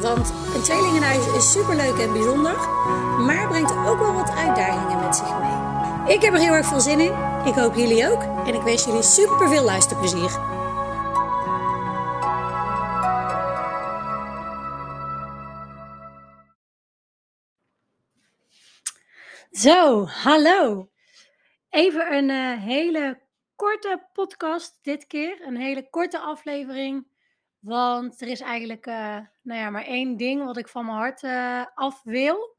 Want een tweelingenhuis is superleuk en bijzonder, maar brengt ook wel wat uitdagingen met zich mee. Ik heb er heel erg veel zin in. Ik hoop jullie ook. En ik wens jullie super veel luisterplezier. Zo, hallo. Even een uh, hele korte podcast dit keer. Een hele korte aflevering. Want er is eigenlijk uh, nou ja, maar één ding wat ik van mijn hart uh, af wil.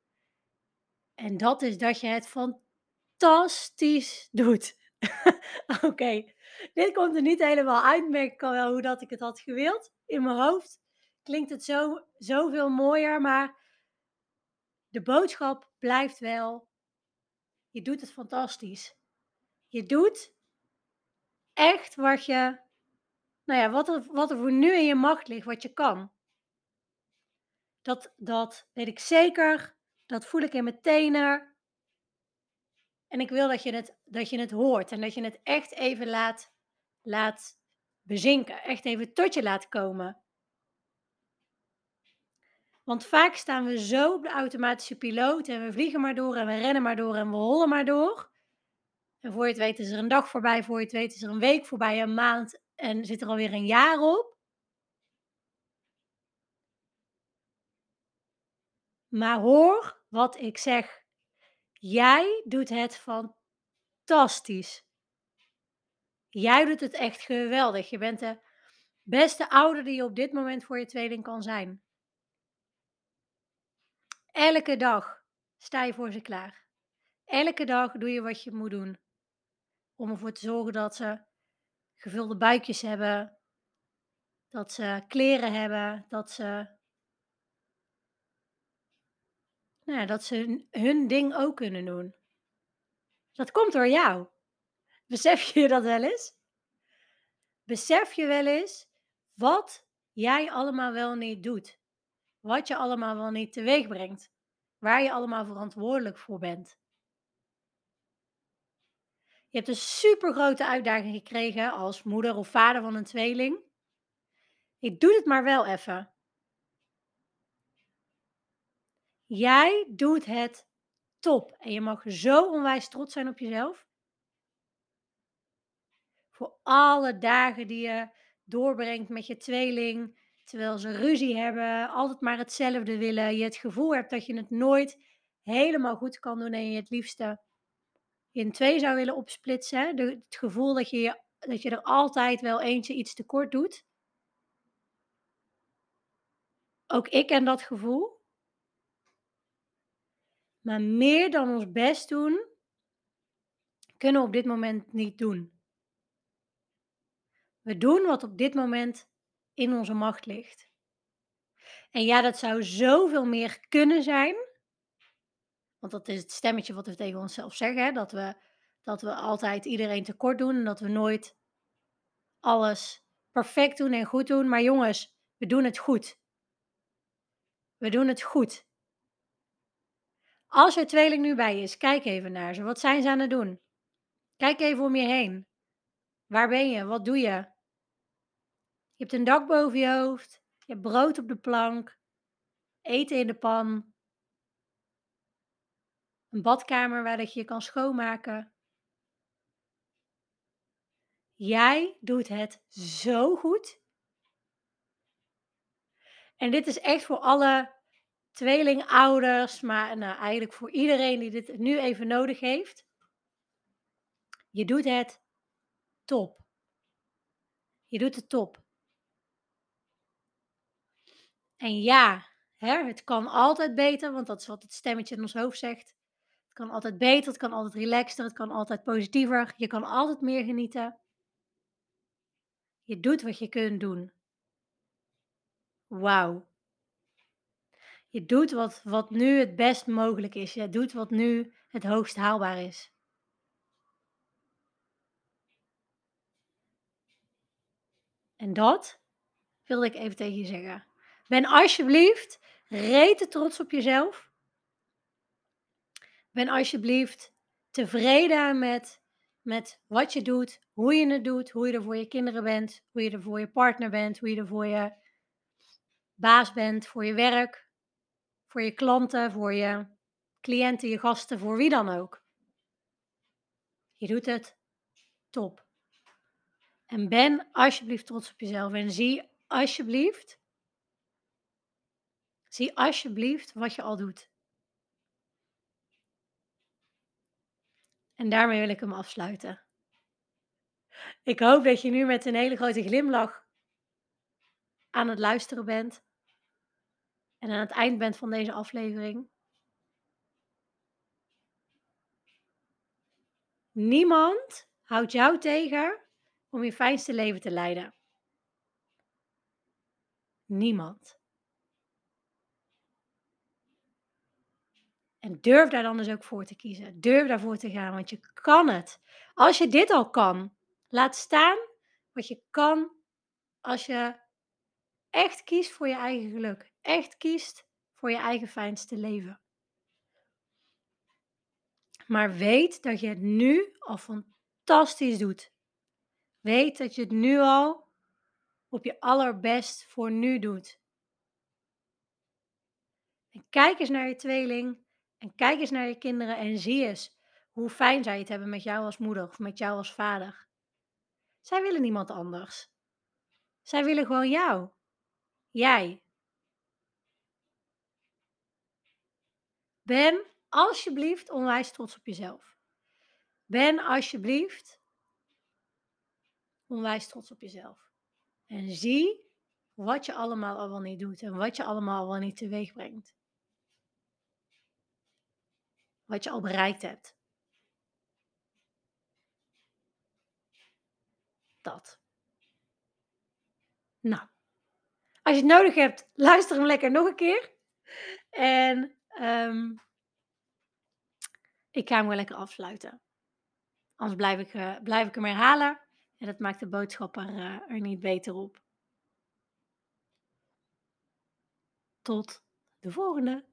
En dat is dat je het fantastisch doet. Oké, dit komt er niet helemaal uit. Merk ik al wel hoe dat ik het had gewild. In mijn hoofd klinkt het zo, zoveel mooier. Maar de boodschap blijft wel. Je doet het fantastisch. Je doet echt wat je, nou ja, wat er, wat er voor nu in je macht ligt, wat je kan. Dat, dat weet ik zeker. Dat voel ik in mijn tenen. En ik wil dat je het, dat je het hoort en dat je het echt even laat, laat bezinken. Echt even tot je laat komen. Want vaak staan we zo op de automatische piloot en we vliegen maar door en we rennen maar door en we hollen maar door. En voor je het weet is er een dag voorbij, voor je het weet is er een week voorbij, een maand en zit er alweer een jaar op. Maar hoor wat ik zeg. Jij doet het fantastisch. Jij doet het echt geweldig. Je bent de beste ouder die je op dit moment voor je tweeling kan zijn. Elke dag sta je voor ze klaar. Elke dag doe je wat je moet doen. Om ervoor te zorgen dat ze gevulde buikjes hebben, dat ze kleren hebben, dat ze, nou ja, dat ze hun ding ook kunnen doen. Dat komt door jou. Besef je dat wel eens? Besef je wel eens wat jij allemaal wel niet doet? Wat je allemaal wel niet teweeg brengt? Waar je allemaal verantwoordelijk voor bent? Je hebt een super grote uitdaging gekregen als moeder of vader van een tweeling. Ik doe het maar wel even. Jij doet het top en je mag zo onwijs trots zijn op jezelf. Voor alle dagen die je doorbrengt met je tweeling, terwijl ze ruzie hebben, altijd maar hetzelfde willen, je het gevoel hebt dat je het nooit helemaal goed kan doen en je het liefste in twee zou willen opsplitsen. Het gevoel dat je, dat je er altijd wel eentje iets tekort doet. Ook ik ken dat gevoel. Maar meer dan ons best doen, kunnen we op dit moment niet doen. We doen wat op dit moment in onze macht ligt. En ja, dat zou zoveel meer kunnen zijn. Want dat is het stemmetje wat we tegen onszelf zeggen. Hè? Dat, we, dat we altijd iedereen tekort doen. En dat we nooit alles perfect doen en goed doen. Maar jongens, we doen het goed. We doen het goed. Als je tweeling nu bij is, kijk even naar ze. Wat zijn ze aan het doen? Kijk even om je heen. Waar ben je? Wat doe je? Je hebt een dak boven je hoofd. Je hebt brood op de plank. Eten in de pan. Een badkamer waar dat je kan schoonmaken. Jij doet het zo goed. En dit is echt voor alle tweelingouders, maar nou, eigenlijk voor iedereen die dit nu even nodig heeft. Je doet het top. Je doet het top. En ja, hè, het kan altijd beter, want dat is wat het stemmetje in ons hoofd zegt kan altijd beter, het kan altijd relaxter, het kan altijd positiever. Je kan altijd meer genieten. Je doet wat je kunt doen. Wauw. Je doet wat wat nu het best mogelijk is. Je doet wat nu het hoogst haalbaar is. En dat wilde ik even tegen je zeggen. Ben alsjeblieft rete trots op jezelf. Ben alsjeblieft tevreden met, met wat je doet, hoe je het doet, hoe je er voor je kinderen bent, hoe je er voor je partner bent, hoe je er voor je baas bent, voor je werk, voor je klanten, voor je cliënten, je gasten, voor wie dan ook. Je doet het top. En ben alsjeblieft trots op jezelf en zie alsjeblieft, zie alsjeblieft wat je al doet. En daarmee wil ik hem afsluiten. Ik hoop dat je nu met een hele grote glimlach aan het luisteren bent. En aan het eind bent van deze aflevering. Niemand houdt jou tegen om je fijnste leven te leiden. Niemand. En durf daar dan dus ook voor te kiezen. Durf daarvoor te gaan, want je kan het. Als je dit al kan, laat staan wat je kan als je echt kiest voor je eigen geluk. Echt kiest voor je eigen fijnste leven. Maar weet dat je het nu al fantastisch doet. Weet dat je het nu al op je allerbest voor nu doet. En kijk eens naar je tweeling en kijk eens naar je kinderen en zie eens hoe fijn zij het hebben met jou als moeder of met jou als vader. Zij willen niemand anders. Zij willen gewoon jou. Jij. Ben alsjeblieft onwijs trots op jezelf. Ben alsjeblieft onwijs trots op jezelf. En zie wat je allemaal al wel niet doet en wat je allemaal al wel niet teweeg brengt. Wat je al bereikt hebt. Dat. Nou, als je het nodig hebt, luister hem lekker nog een keer. En um, ik ga hem wel lekker afsluiten. Anders blijf ik, uh, blijf ik hem herhalen. En dat maakt de boodschap er, uh, er niet beter op. Tot de volgende.